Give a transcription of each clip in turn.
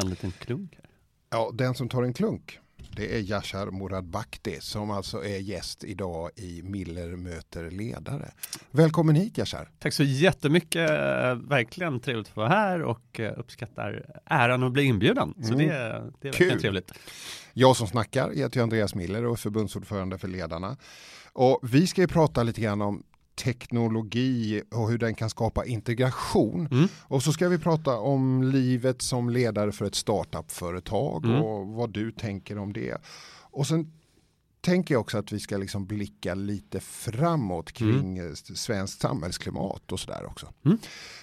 ta en liten klunk här. Ja, den som tar en klunk, det är Yashar Moradbakti som alltså är gäst idag i Miller möter ledare. Välkommen hit Yashar. Tack så jättemycket. Verkligen trevligt att vara här och eh, uppskattar äran att bli inbjuden. Så mm. det, det är verkligen Kul. trevligt. Jag som snackar heter Andreas Miller och är förbundsordförande för Ledarna. Och vi ska ju prata lite grann om teknologi och hur den kan skapa integration. Mm. Och så ska vi prata om livet som ledare för ett startupföretag mm. och vad du tänker om det. Och sen tänker jag också att vi ska liksom blicka lite framåt kring mm. svenskt samhällsklimat och sådär också. Mm.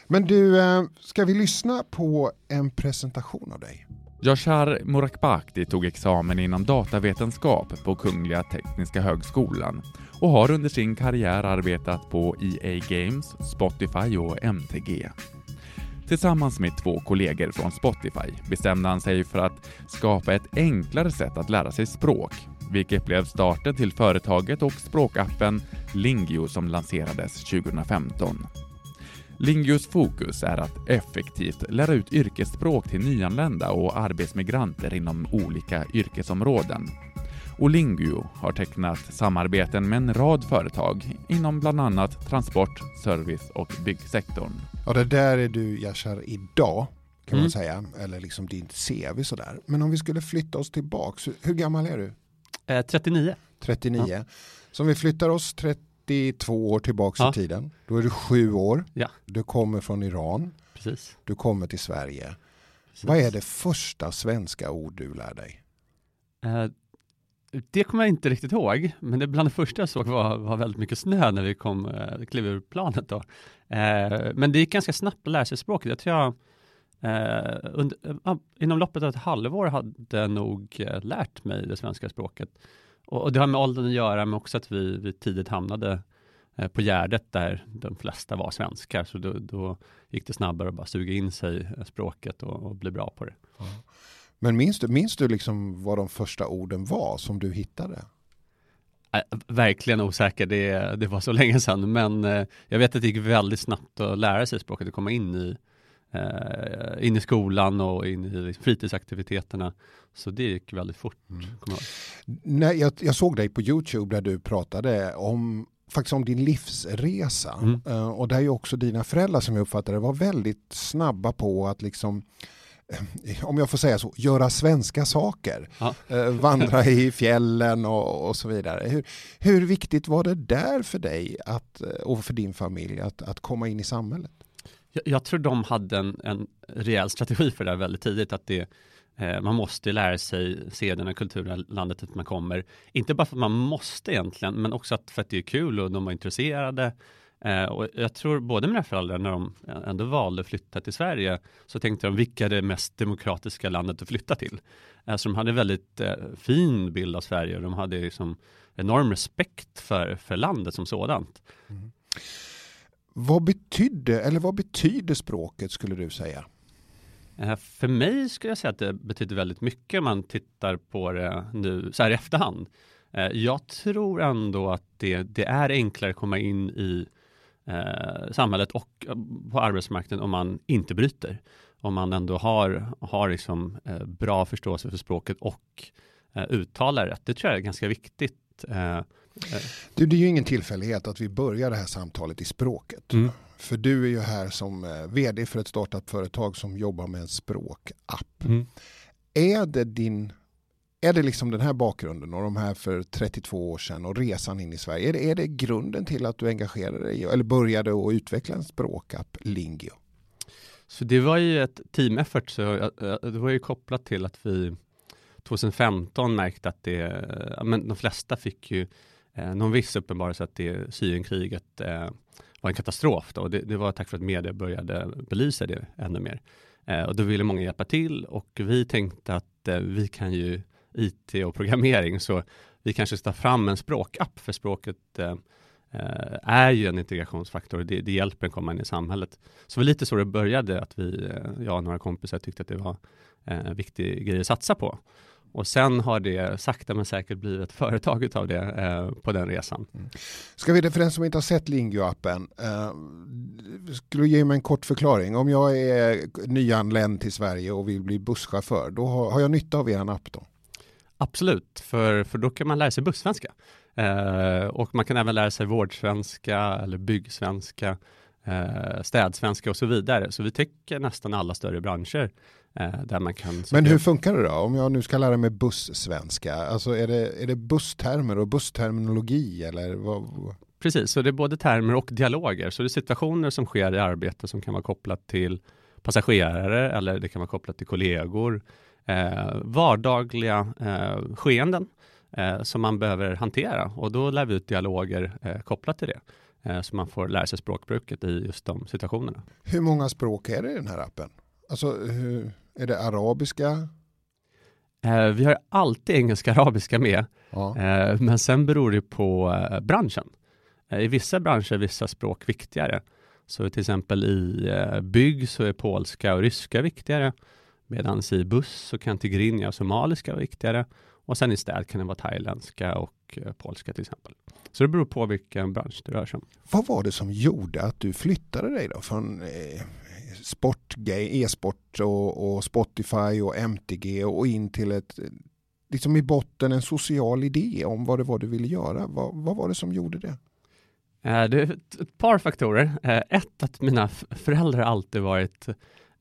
Men du, eh, ska vi lyssna på en presentation av dig? Yashar Murakbakti tog examen inom datavetenskap på Kungliga Tekniska Högskolan och har under sin karriär arbetat på EA Games, Spotify och MTG. Tillsammans med två kollegor från Spotify bestämde han sig för att skapa ett enklare sätt att lära sig språk, vilket blev starten till företaget och språkappen Lingio som lanserades 2015. Lingios fokus är att effektivt lära ut yrkesspråk till nyanlända och arbetsmigranter inom olika yrkesområden. Och Lingio har tecknat samarbeten med en rad företag inom bland annat transport, service och byggsektorn. Ja, det där är du Yashar idag kan mm. man säga, eller liksom din CV sådär. Men om vi skulle flytta oss tillbaks, hur gammal är du? Eh, 39. 39. Ja. Så om vi flyttar oss 30 32 år tillbaka ja. i tiden. Då är du sju år. Ja. Du kommer från Iran. Precis. Du kommer till Sverige. Precis. Vad är det första svenska ord du lär dig? Uh, det kommer jag inte riktigt ihåg, men det bland det första jag såg var, var väldigt mycket snö när vi kom, uh, klev ur planet då. Uh, men det gick ganska snabbt att lära sig språket. Jag tror jag uh, under, inom loppet av ett halvår hade jag nog lärt mig det svenska språket. Och, och, det har med åldern att göra, men också att vi, vi tidigt hamnade eh, på Gärdet där de flesta var svenskar, så då, då, gick det snabbare att bara suga in sig språket och, och bli bra på det. Ja. Men minns du, minns du liksom vad de första orden var som du hittade? Äh, verkligen osäker, det, det var så länge sedan, men eh, jag vet att det gick väldigt snabbt att lära sig språket och komma in i, eh, in i skolan och in i fritidsaktiviteterna. Så det gick väldigt fort. Mm. Jag, Nej, jag, jag, såg dig på YouTube där du pratade om faktiskt om din livsresa. Mm. Uh, och där är ju också dina föräldrar som jag uppfattade var väldigt snabba på att liksom eh, om jag får säga så, göra svenska saker. Ja. Uh, vandra i fjällen och, och så vidare. Hur, hur, viktigt var det där för dig att, och för din familj att, att komma in i samhället? Jag, jag tror de hade en, en rejäl strategi för det här väldigt tidigt. Att det, eh, man måste lära sig sederna, kulturen, landet dit man kommer. Inte bara för att man måste egentligen, men också att, för att det är kul och de var intresserade. Eh, och jag tror både mina föräldrar, när de ändå valde att flytta till Sverige, så tänkte de vilka är det mest demokratiska landet att flytta till? Eh, så de hade en väldigt eh, fin bild av Sverige och de hade liksom enorm respekt för, för landet som sådant. Mm. Vad betydde, eller vad betyder språket skulle du säga? Eh, för mig skulle jag säga att det betyder väldigt mycket om man tittar på det nu så här i efterhand. Eh, jag tror ändå att det, det är enklare att komma in i eh, samhället och eh, på arbetsmarknaden om man inte bryter. Om man ändå har, har liksom, eh, bra förståelse för språket och eh, uttalar rätt. Det tror jag är ganska viktigt. Du, det är ju ingen tillfällighet att vi börjar det här samtalet i språket. Mm. För du är ju här som eh, vd för ett startup-företag som jobbar med en språkapp. Mm. Är det din är det liksom den här bakgrunden och de här för 32 år sedan och resan in i Sverige, är det, är det grunden till att du engagerade dig eller började att utveckla en språkapp, Lingio? Så det var ju ett team effort, så det var ju kopplat till att vi 2015 märkte att det, men de flesta fick ju eh, någon viss uppenbarelse att det Syrienkriget eh, var en katastrof. Då. Och det, det, var tack för att media började belysa det ännu mer. Eh, och då ville många hjälpa till och vi tänkte att eh, vi kan ju IT och programmering så vi kanske ska ta fram en språkapp för språket eh, eh, är ju en integrationsfaktor. Det, det hjälper en komma in i samhället. Så det var lite så det började, att vi, eh, jag och några kompisar tyckte att det var en viktig grej att satsa på. Och sen har det sakta men säkert blivit ett företag av det eh, på den resan. Mm. Ska vi, för den som inte har sett Lingio-appen, eh, skulle du ge mig en kort förklaring? Om jag är nyanländ till Sverige och vill bli busschaufför, då har, har jag nytta av er app då? Absolut, för, för då kan man lära sig bussvenska. Eh, och man kan även lära sig vårdsvenska eller byggsvenska, eh, städsvenska och så vidare. Så vi täcker nästan alla större branscher eh, där man kan. Men hur funkar det då? Om jag nu ska lära mig bussvenska, alltså är det, är det busstermer och bussterminologi eller vad? Precis, så det är både termer och dialoger. Så det är situationer som sker i arbete som kan vara kopplat till passagerare eller det kan vara kopplat till kollegor. Eh, vardagliga eh, skeenden eh, som man behöver hantera och då lär vi ut dialoger eh, kopplat till det. Eh, så man får lära sig språkbruket i just de situationerna. Hur många språk är det i den här appen? Alltså, hur, är det arabiska? Eh, vi har alltid engelska och arabiska med, ja. eh, men sen beror det på branschen. I vissa branscher är vissa språk viktigare. Så till exempel i bygg så är polska och ryska viktigare, medan i buss så kan tigrinja och somaliska vara viktigare. Och sen i städ kan det vara thailändska och eh, polska till exempel. Så det beror på vilken bransch det rör sig om. Vad var det som gjorde att du flyttade dig då från sport, e-sport och, och, Spotify och MTG och in till ett, liksom i botten en social idé om vad det var du ville göra. Vad, vad var det som gjorde det? Eh, det är ett par faktorer. Eh, ett, att mina föräldrar alltid varit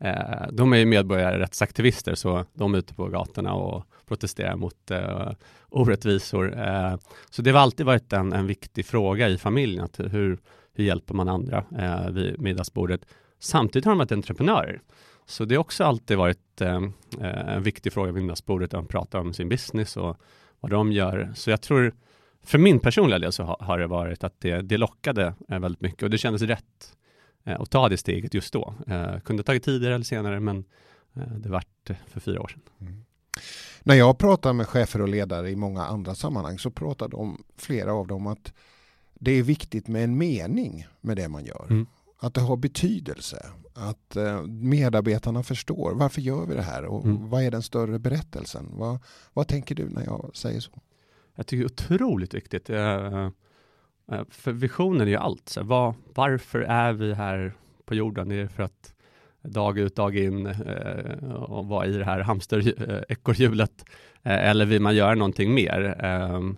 eh, de är medborgarrättsaktivister, så de är ute på gatorna och protesterar mot eh, orättvisor. Eh, så det har alltid varit en, en viktig fråga i familjen, att hur, hur hjälper man andra eh, vid middagsbordet? Samtidigt har de varit entreprenörer. Så det har också alltid varit eh, en viktig fråga vid middagsbordet, att de pratar om sin business och vad de gör. Så jag tror, för min personliga del så har, har det varit att det, det lockade eh, väldigt mycket och det kändes rätt eh, att ta det steget just då. Eh, kunde tagit tidigare eller senare, men eh, det vart för fyra år sedan. Mm. När jag pratar med chefer och ledare i många andra sammanhang så pratar de, flera av dem att det är viktigt med en mening med det man gör. Mm att det har betydelse. Att medarbetarna förstår varför gör vi det här och mm. vad är den större berättelsen? Vad, vad tänker du när jag säger så? Jag tycker det är otroligt viktigt. Eh, för visionen är ju allt. Så var, varför är vi här på jorden? Det är för att dag ut, dag in eh, och vara i det här hamsterekorrhjulet? Eh, eller vill man göra någonting mer? Ehm,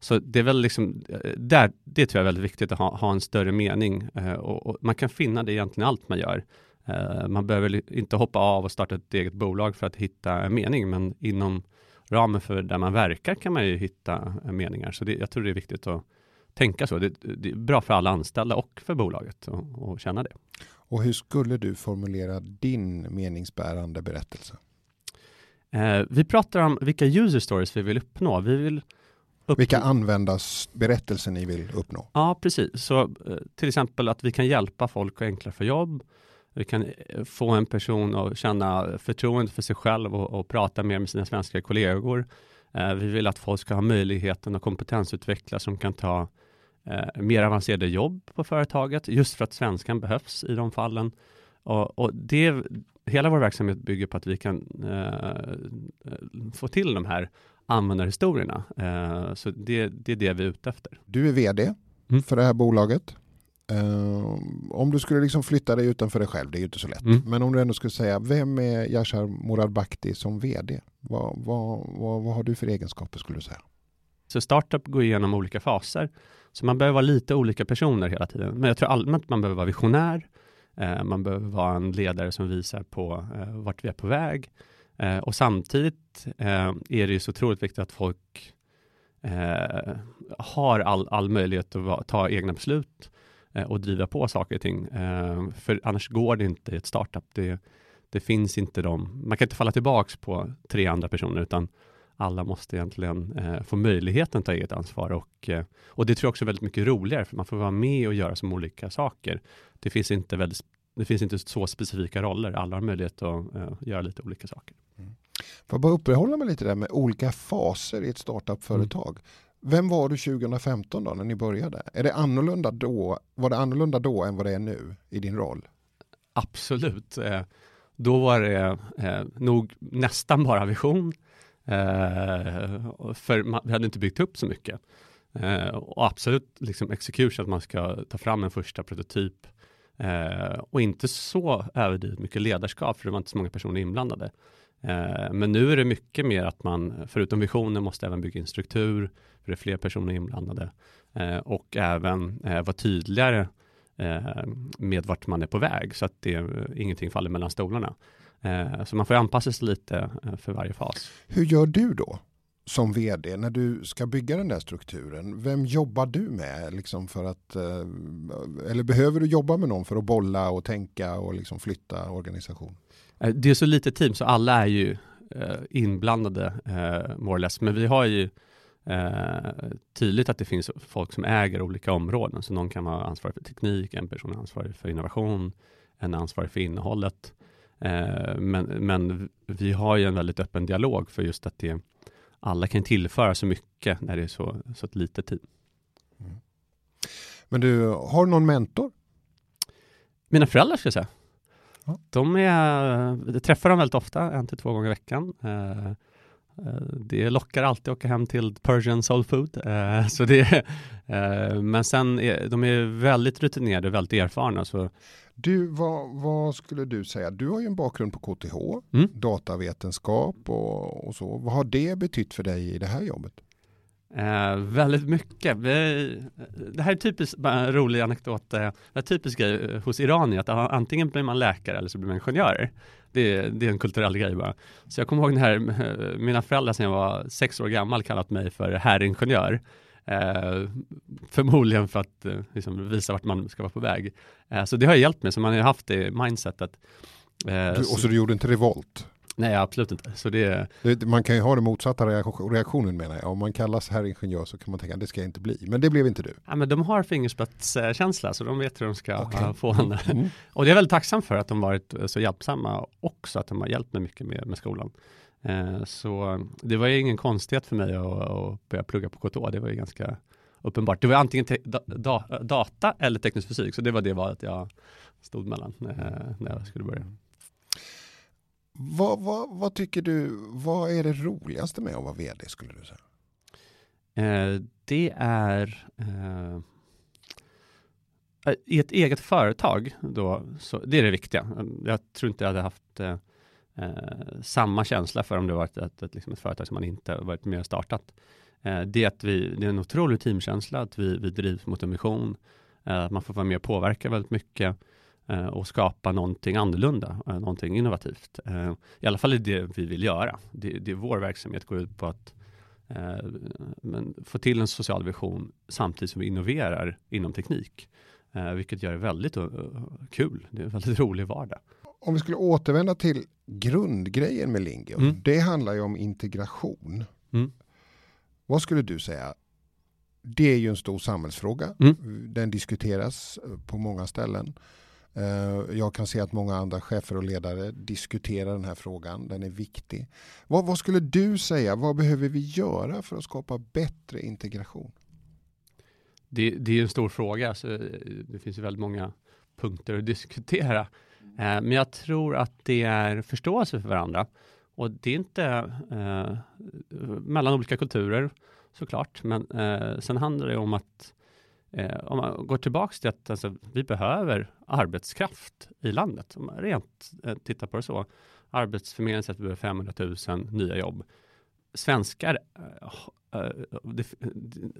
så det är väl liksom, där, det tror jag är väldigt viktigt att ha, ha en större mening eh, och, och, man kan finna det egentligen allt man gör. Eh, man behöver inte hoppa av och starta ett eget bolag för att hitta en mening, men inom ramen för där man verkar kan man ju hitta meningar. Så det, jag tror det är viktigt att tänka så. Det, det är bra för alla anställda och för bolaget att känna det. Och hur skulle du formulera din meningsbärande berättelse? Eh, vi pratar om vilka user stories vi vill uppnå. Vi vill upp... Vilka användarsberättelser ni vill uppnå? Ja, precis. Så eh, till exempel att vi kan hjälpa folk att enklare få jobb. Vi kan eh, få en person att känna förtroende för sig själv och, och prata mer med sina svenska kollegor. Eh, vi vill att folk ska ha möjligheten att kompetensutveckla som kan ta eh, mer avancerade jobb på företaget, just för att svenskan behövs i de fallen. Och, och det, hela vår verksamhet bygger på att vi kan eh, få till de här användarhistorierna. Eh, så det, det, är det vi är ute efter. Du är vd mm. för det här bolaget. Uh, om du skulle liksom flytta dig utanför dig själv, det är ju inte så lätt. Mm. Men om du ändå skulle säga, vem är Yashar Moradbakti som vd? Vad, vad, vad, vad, har du för egenskaper skulle du säga? Så startup går igenom olika faser. Så man behöver vara lite olika personer hela tiden. Men jag tror allmänt man behöver vara visionär. Eh, man behöver vara en ledare som visar på eh, vart vi är på väg. Eh, och samtidigt eh, är det ju så otroligt viktigt att folk har all, all möjlighet att va, ta egna beslut och driva på saker och ting. För annars går det inte i ett startup. Det, det finns inte de, man kan inte falla tillbaks på tre andra personer, utan alla måste egentligen eh, få möjligheten att ta eget ansvar och, eh, och det tror jag också är väldigt mycket roligare, för man får vara med och göra som olika saker. Det finns inte väldigt det finns inte så specifika roller. Alla har möjlighet att uh, göra lite olika saker. Mm. Får jag bara uppehålla mig lite där med olika faser i ett startup-företag. Mm. Vem var du 2015 då när ni började? Är det annorlunda då? Var det annorlunda då än vad det är nu i din roll? Absolut. Eh, då var det eh, nog nästan bara vision. Eh, för man, vi hade inte byggt upp så mycket. Eh, och absolut liksom execution, att man ska ta fram en första prototyp eh, och inte så överdrivet mycket ledarskap, för det var inte så många personer inblandade. Eh, men nu är det mycket mer att man, förutom visionen, måste även bygga in struktur, för det är fler personer inblandade eh, och även eh, vara tydligare eh, med vart man är på väg så att det, eh, ingenting faller mellan stolarna. Så man får anpassa sig lite för varje fas. Hur gör du då? som vd när du ska bygga den där strukturen? Vem jobbar du med? Liksom för att, eller behöver du jobba med någon för att bolla och tänka och liksom flytta organisation? Eh, det är så litet team så alla är ju eh, inblandade eh, more or less. Men vi har ju eh, tydligt att det finns folk som äger olika områden. Så någon kan vara ansvarig för teknik, en person är ansvarig för innovation, en är ansvarig för innehållet. Eh, men, men vi har ju en väldigt öppen dialog för just att det, alla kan tillföra så mycket när det är så, så ett litet team. Mm. Men du, har du någon mentor? Mina föräldrar ska jag säga. De är, jag träffar dem väldigt ofta, en till två gånger i veckan. Eh, eh, det lockar alltid att åka hem till Persian soul food. Eh, så det, men sen, är, de är väldigt rutinerade, väldigt erfarna. Så. Du, vad, vad, skulle du säga? Du har ju en bakgrund på KTH, mm. datavetenskap och, och så. Vad har det betytt för dig i det här jobbet? Eh, väldigt mycket. Vi, det här är typiskt, bara en rolig anekdot. Eh, det är typisk grej eh, hos iranier att antingen blir man läkare eller så blir man ingenjör. Det, det är en kulturell grej bara. Så jag kommer ihåg när eh, mina föräldrar sedan jag var sex år gammal kallat mig för herringenjör. Eh, förmodligen för att eh, liksom visa vart man ska vara på väg. Eh, så det har hjälpt mig, så man har haft det mindsetet. Du, och så, så du gjorde inte revolt? Nej, absolut inte. Så det... det... man kan ju ha den motsatta reaktionen menar jag. Om man kallas här ingenjör så kan man tänka det ska jag inte bli. Men det blev inte du. Ja, men de har fingerspetskänsla så de vet hur de ska okay. få henne. Mm. Och det är väldigt tacksam för att de varit så hjälpsamma också, att de har hjälpt mig mycket med, med skolan. Eh, så det var ju ingen konstighet för mig att, att börja plugga på KTH. Det var ju ganska uppenbart. Det var antingen da, da, data eller teknisk fysik, så det var det valet jag stod mellan eh, när jag skulle börja. Vad, vad, vad, tycker du, vad är det roligaste med att vara vd skulle du säga? Eh, det är eh, i ett eget företag då, så, det är det viktiga. Jag tror inte jag hade haft eh, eh samma känsla för om det varit ett, ett, liksom ett företag som man inte varit med och startat. Eh, det är att vi, det är en otrolig teamkänsla, att vi, vi drivs mot en mission, eh, att man får vara med och påverka väldigt mycket och skapa någonting annorlunda, eh, någonting innovativt. Eh, I alla fall är det vi vill göra. Det, det är vår verksamhet går ut på att men få till en social vision samtidigt som vi innoverar inom teknik, vilket gör det väldigt kul. Det är en väldigt rolig vardag. Om vi skulle återvända till grundgrejen med Lingio, mm. det handlar ju om integration. Mm. Vad skulle du säga? Det är ju en stor samhällsfråga. Mm. Den diskuteras på många ställen. Eh, jag kan se att många andra chefer och ledare diskuterar den här frågan. Den är viktig. Vad, vad, skulle du säga? Vad behöver vi göra för att skapa bättre integration? Det, det är en stor fråga. Så eh, det finns väldigt många punkter att diskutera. Eh, men jag tror att det är förståelse för varandra. Och det är inte eh, mellan olika kulturer såklart. Men eh, sen handlar det om att Eh, om man går tillbaka till att alltså, vi behöver arbetskraft i landet, om man rent eh, tittar på det så. Arbetsförmedlingen säger att vi behöver 500 000 nya jobb. Svenskar, eh, eh, det,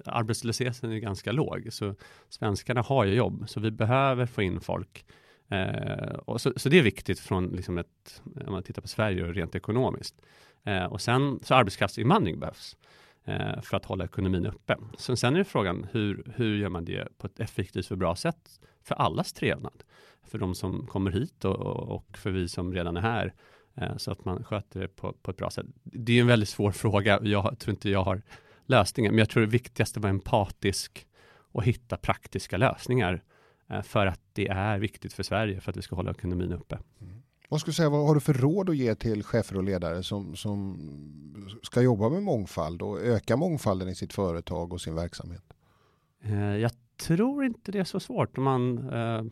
arbetslösheten är ganska låg, så svenskarna har ju jobb, så vi behöver få in folk. Eh, och så, så, det är viktigt från liksom ett, om man tittar på Sverige rent ekonomiskt. Eh, och sen så arbetskraftsinvandring behövs Eh, för att hålla ekonomin uppe. Så sen är frågan hur, hur gör man det på ett effektivt och bra sätt för allas trevnad? För de som kommer hit och, och för vi som redan är här eh, så att man sköter det på, på ett bra sätt. Det är en väldigt svår fråga. Jag tror inte jag har lösningen, men jag tror det viktigaste var empatisk och hitta praktiska lösningar eh, för att det är viktigt för Sverige för att vi ska hålla ekonomin uppe. Mm. Vad skulle säga, vad har du för råd att ge till chefer och ledare som, som ska jobba med mångfald och öka mångfalden i sitt företag och sin verksamhet? Eh, jag tror inte det är så svårt om man, eh,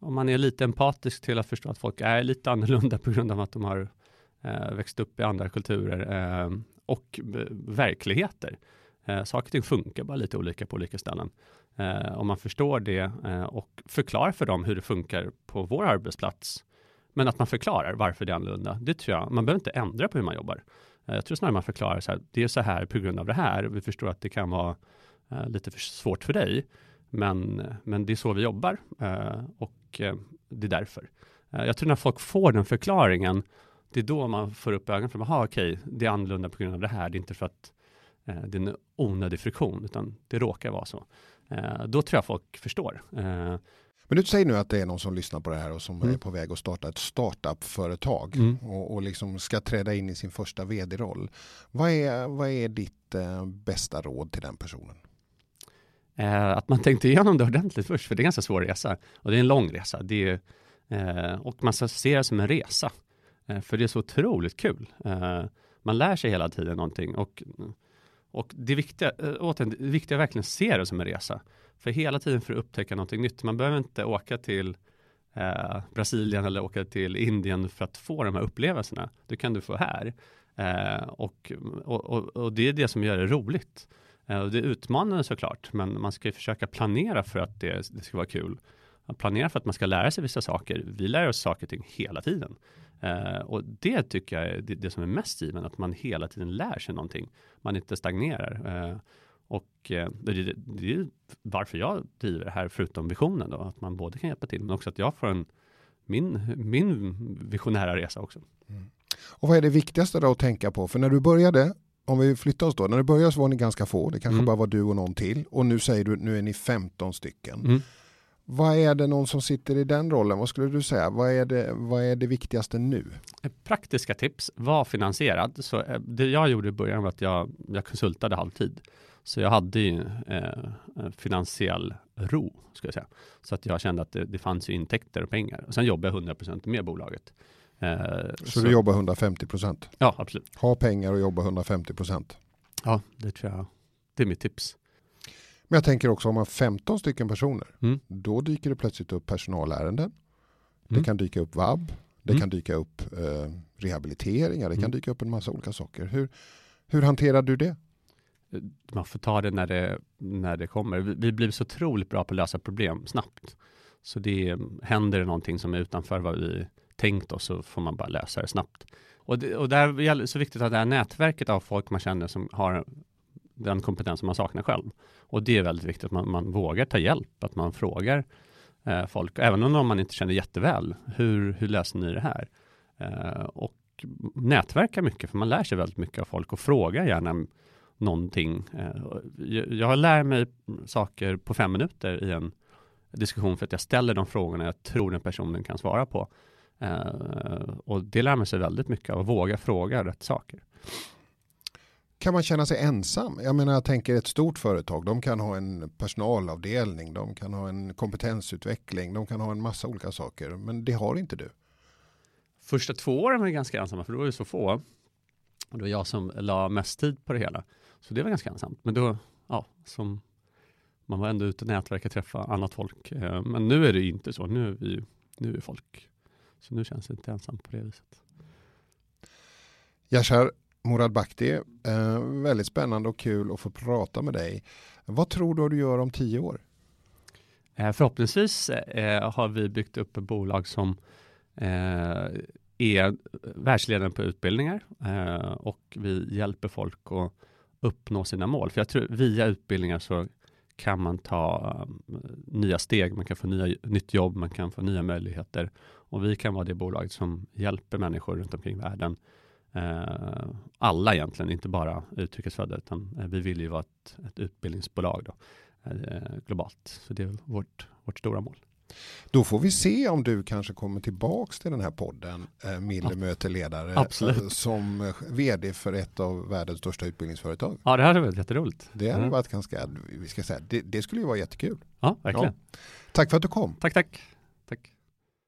om man är lite empatisk till att förstå att folk är lite annorlunda på grund av att de har eh, växt upp i andra kulturer och verkligheter. Eh, saker och ting funkar bara lite olika på olika ställen. Eh, om man förstår det eh, och förklarar för dem hur det funkar på vår arbetsplats, men att man förklarar varför det är annorlunda, det tror jag, man behöver inte ändra på hur man jobbar. Eh, jag tror snarare man förklarar så här, det är så här på grund av det här, vi förstår att det kan vara eh, lite för svårt för dig, men, men det är så vi jobbar eh, och det är därför. jag tror när folk får den förklaringen, det är då man får upp ögonen för, att okej, det är annorlunda på grund av det här, det är inte för att det är en onödig friktion, utan det råkar vara så. Då tror jag folk förstår. Men du säger nu att det är någon som lyssnar på det här och som mm. är på väg att starta ett startup-företag mm. och, och liksom ska träda in i sin första vd-roll. Vad är, vad är ditt eh, bästa råd till den personen? Eh, att man tänkte igenom det ordentligt först, för det är en ganska svår resa och det är en lång resa. Det är, eh, och man ska se det som en resa, eh, för det är så otroligt kul. Eh, man lär sig hela tiden någonting och och det viktiga, eh, återigen, det viktiga är verkligen att se det som en resa. För hela tiden för att upptäcka någonting nytt. Man behöver inte åka till eh, Brasilien eller åka till Indien för att få de här upplevelserna. Det kan du få här. Eh, och, och, och, det är det som gör det roligt. Eh, och det är utmanande såklart, men man ska ju försöka planera för att det, det ska vara kul. Planera för att man ska lära sig vissa saker. Vi lär oss saker och ting hela tiden. Uh, och det tycker jag är det, det, som är mest givande, att man hela tiden lär sig någonting. Man inte stagnerar. Uh, och uh, det, det, det, är varför jag driver det här, förutom visionen då, att man både kan hjälpa till, men också att jag får en, min, min visionära resa också. Mm. Och vad är det viktigaste då att tänka på? För när du började, om vi flyttar oss då, när du började så var ni ganska få, det kanske mm. bara var du och någon till, och nu säger du, nu är ni 15 stycken. Mm. Vad är det någon som sitter i den rollen? Vad skulle du säga? Vad är det, vad är det viktigaste nu? Praktiska tips, var finansierad. Så eh, det jag gjorde i början var att jag, jag konsultade halvtid. Så jag hade ju eh, finansiell ro, ska jag säga. Så att jag kände att det, det fanns ju intäkter och pengar. Och sen jobbade jag 100% med bolaget. Eh, så, så, du jobbar 150%? Ja, absolut. Ha pengar och jobba 150%? Ja, det tror jag. Det är mitt tips. Men jag tänker också om man 15 stycken personer, mm. då dyker det plötsligt upp personalärenden. Mm. Det kan dyka upp vab, det mm. kan dyka upp eh, rehabiliteringar, det kan mm. dyka upp en massa olika saker. Hur, hur hanterar du det? Man får ta det när det, när det kommer. Vi, vi blir så otroligt bra på att lösa problem snabbt. Så det händer det någonting som är utanför vad vi tänkt oss så får man bara lösa det snabbt. Och, det, och där är det så viktigt att det här nätverket av folk man känner som har den kompetens som man saknar själv. Och det är väldigt viktigt att man, man vågar ta hjälp, att man frågar eh, folk, även om man inte känner jätteväl, hur, hur löser ni det här? Eh, och nätverka mycket, för man lär sig väldigt mycket av folk och fråga gärna någonting. Eh, jag, jag lär mig saker på fem minuter i en diskussion för att jag ställer de frågorna jag tror den personen kan svara på. Eh, och det lär man sig väldigt mycket av, att våga fråga rätt saker. Kan man känna sig ensam? Jag menar, jag tänker ett stort företag, de kan ha en personalavdelning, de kan ha en kompetensutveckling, de kan ha en massa olika saker, men det har inte du. Första två åren var vi ganska ensamma, för då var vi så få. Och det var jag som la mest tid på det hela. Så det var ganska ensamt. Men då, ja, som man var ändå ute och nätverka, träffa annat folk. Eh, men nu är det inte så. Nu är vi, nu är folk. Så nu känns det inte ensamt på det viset. Yashar, Morad Bakhti, eh, väldigt spännande och kul att få prata med dig. Vad tror du du gör om tio år? Eh, förhoppningsvis eh, har vi byggt upp ett bolag som eh, är världsledande på utbildningar eh, och vi hjälper folk att uppnå sina mål. För jag tror via utbildningar så kan man ta um, nya steg, man kan få nya, nytt jobb, man kan få nya möjligheter och vi kan vara det bolaget som hjälper människor runt omkring världen alla egentligen, inte bara utrikesfödda, utan eh, vi vill ju vara ett, ett utbildningsbolag då, eh, globalt. Så det är vårt, vårt stora mål. Då får vi se om du kanske kommer tillbaks till den här podden, eh, Mille möter ledare, Absolut. som eh, vd för ett av världens största utbildningsföretag. Ja, det hade varit jätteroligt. Det hade mm. varit ganska, vi ska säga, det, det, skulle ju vara jättekul. Ja, verkligen. Ja. Tack för att du kom. Tack, tack. tack.